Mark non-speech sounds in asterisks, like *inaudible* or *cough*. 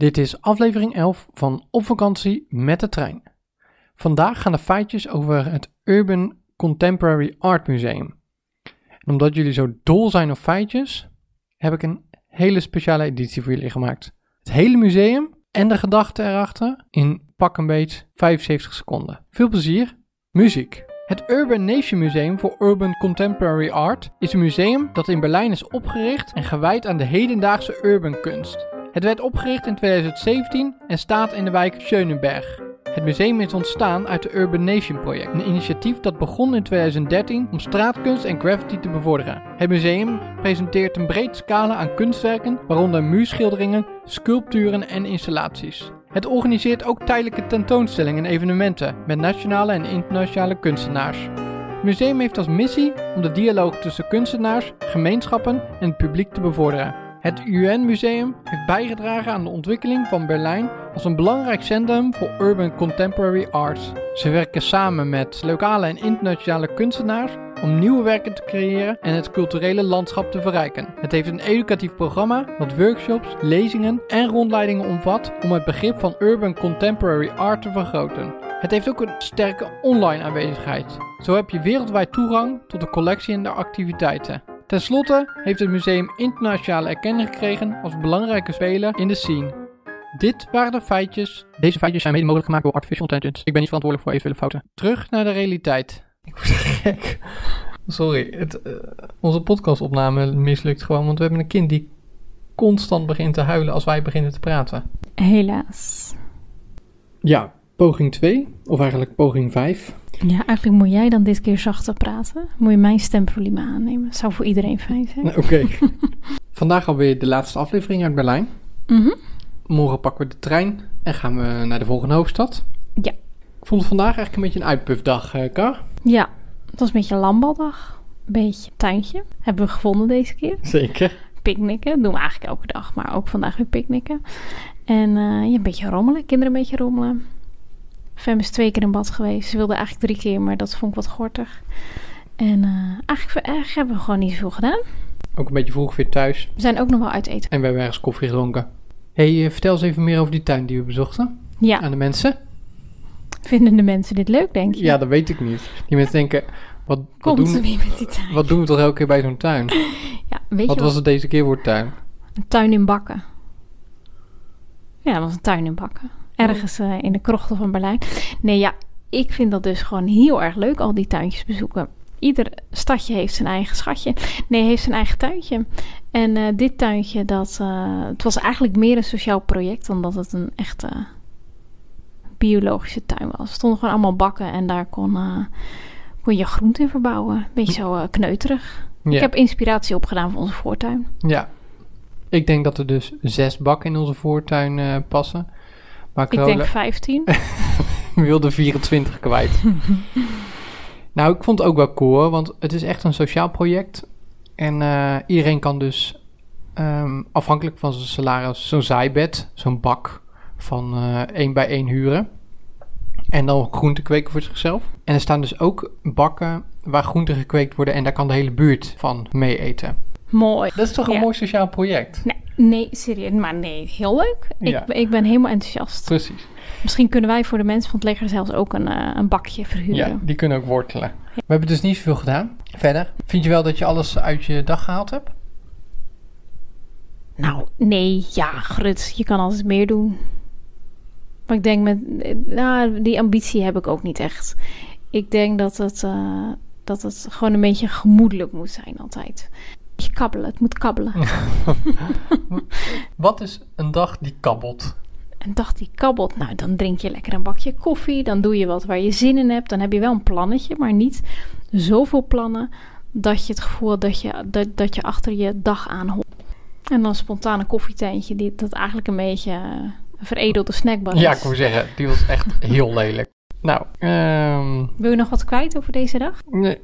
Dit is aflevering 11 van Op vakantie met de trein. Vandaag gaan de feitjes over het Urban Contemporary Art Museum. Omdat jullie zo dol zijn op feitjes, heb ik een hele speciale editie voor jullie gemaakt. Het hele museum en de gedachten erachter in pak een beet 75 seconden. Veel plezier. Muziek. Het Urban Nation Museum voor Urban Contemporary Art is een museum dat in Berlijn is opgericht en gewijd aan de hedendaagse urban kunst. Het werd opgericht in 2017 en staat in de wijk Schönenberg. Het museum is ontstaan uit het Urban Nation project, een initiatief dat begon in 2013 om straatkunst en graffiti te bevorderen. Het museum presenteert een breed scala aan kunstwerken, waaronder muurschilderingen, sculpturen en installaties. Het organiseert ook tijdelijke tentoonstellingen en evenementen met nationale en internationale kunstenaars. Het museum heeft als missie om de dialoog tussen kunstenaars, gemeenschappen en het publiek te bevorderen. Het UN-museum heeft bijgedragen aan de ontwikkeling van Berlijn als een belangrijk centrum voor urban contemporary arts. Ze werken samen met lokale en internationale kunstenaars om nieuwe werken te creëren en het culturele landschap te verrijken. Het heeft een educatief programma dat workshops, lezingen en rondleidingen omvat om het begrip van urban contemporary art te vergroten. Het heeft ook een sterke online aanwezigheid. Zo heb je wereldwijd toegang tot de collectie en de activiteiten. Ten slotte heeft het museum internationale erkenning gekregen als belangrijke speler in de scene. Dit waren de feitjes. Deze feitjes zijn mede mogelijk gemaakt door Artificial Intelligence. Ik ben niet verantwoordelijk voor eventuele fouten. Terug naar de realiteit. Ik word gek. Sorry, het, uh, onze podcastopname mislukt gewoon, want we hebben een kind die constant begint te huilen als wij beginnen te praten. Helaas. Ja, poging 2, of eigenlijk poging 5. Ja, eigenlijk moet jij dan dit keer zachter praten. Moet je mijn stemvolume aannemen. Zou voor iedereen fijn zijn. Oké. Okay. *laughs* Vandaag alweer de laatste aflevering uit Berlijn. Mm Morgen pakken we de trein en gaan we naar de volgende hoofdstad. Ja. Ik vond het vandaag eigenlijk een beetje een uitpufdag, uh, Kar. Ja, het was een beetje een landbaldag. Een beetje tuintje. Hebben we gevonden deze keer. Zeker. Picknicken. Dat doen we eigenlijk elke dag, maar ook vandaag weer picknicken. En uh, ja, een beetje rommelen. Kinderen een beetje rommelen. Fem is twee keer in bad geweest. Ze wilde eigenlijk drie keer, maar dat vond ik wat gortig. En uh, eigenlijk, eigenlijk, hebben we gewoon niet zoveel gedaan. Ook een beetje vroeg weer thuis. We zijn ook nog wel uit eten. En we hebben ergens koffie gedronken. hey, uh, vertel eens even meer over die tuin die we bezochten. Ja. Aan de mensen. Vinden de mensen dit leuk, denk je? Ja, dat weet ik niet. Die mensen denken, wat, wat, doen, weer met die tuin? wat doen we toch elke keer bij zo'n tuin? *laughs* Ja, weet wat je was het deze keer voor tuin? Een tuin in bakken. Ja, dat was een tuin in bakken. Ergens uh, in de krochten van Berlijn. Nee, ja, ik vind dat dus gewoon heel erg leuk, al die tuintjes bezoeken. Ieder stadje heeft zijn eigen schatje. Nee, heeft zijn eigen tuintje. En uh, dit tuintje, dat, uh, het was eigenlijk meer een sociaal project dan dat het een echte biologische tuin was. Er stonden gewoon allemaal bakken en daar kon, kon je groenten in verbouwen. Beetje zo kneuterig. Ja. Ik heb inspiratie opgedaan voor onze voortuin. Ja, ik denk dat er dus zes bakken in onze voortuin passen. Maar ik denk 15. *laughs* wilde 24 kwijt. *laughs* nou, ik vond het ook wel cool, hoor, want het is echt een sociaal project. En uh, iedereen kan dus um, afhankelijk van zijn salaris zo'n zijbed, zo'n bak van uh, één bij één huren. En dan groenten kweken voor zichzelf. En er staan dus ook bakken waar groenten gekweekt worden en daar kan de hele buurt van mee eten. Mooi. Dat is toch een Ja. mooi sociaal project? Nee, nee, serieus. Maar nee, heel leuk. Ja. Ik, ik ben helemaal enthousiast. Precies. Misschien kunnen wij voor de mensen van het leger zelfs ook een, uh, een bakje verhuren. Ja, die kunnen ook wortelen. We hebben dus niet zoveel gedaan. Verder, vind je wel dat je alles uit je dag gehaald hebt? Nou, nee, ja, grut. Je kan altijd meer doen. Maar ik denk met... Nou, die ambitie heb ik ook niet echt. Ik denk dat het, uh, dat het gewoon een beetje gemoedelijk moet zijn altijd. Kabbelen, het moet kabbelen. *laughs* Wat is een dag die kabbelt? Een dag die kabbelt, nou dan drink je lekker een bakje koffie. Dan doe je wat waar je zin in hebt. Dan heb je wel een plannetje, maar niet zoveel plannen dat je het gevoel dat je, dat, dat je achter je dag aan hoort. En dan spontaan een koffietentje, die, dat eigenlijk een beetje een veredelde snackbar is. Ja, ik moet zeggen, die was echt heel lelijk. Nou, um, Wil je nog wat kwijt over deze dag? nee,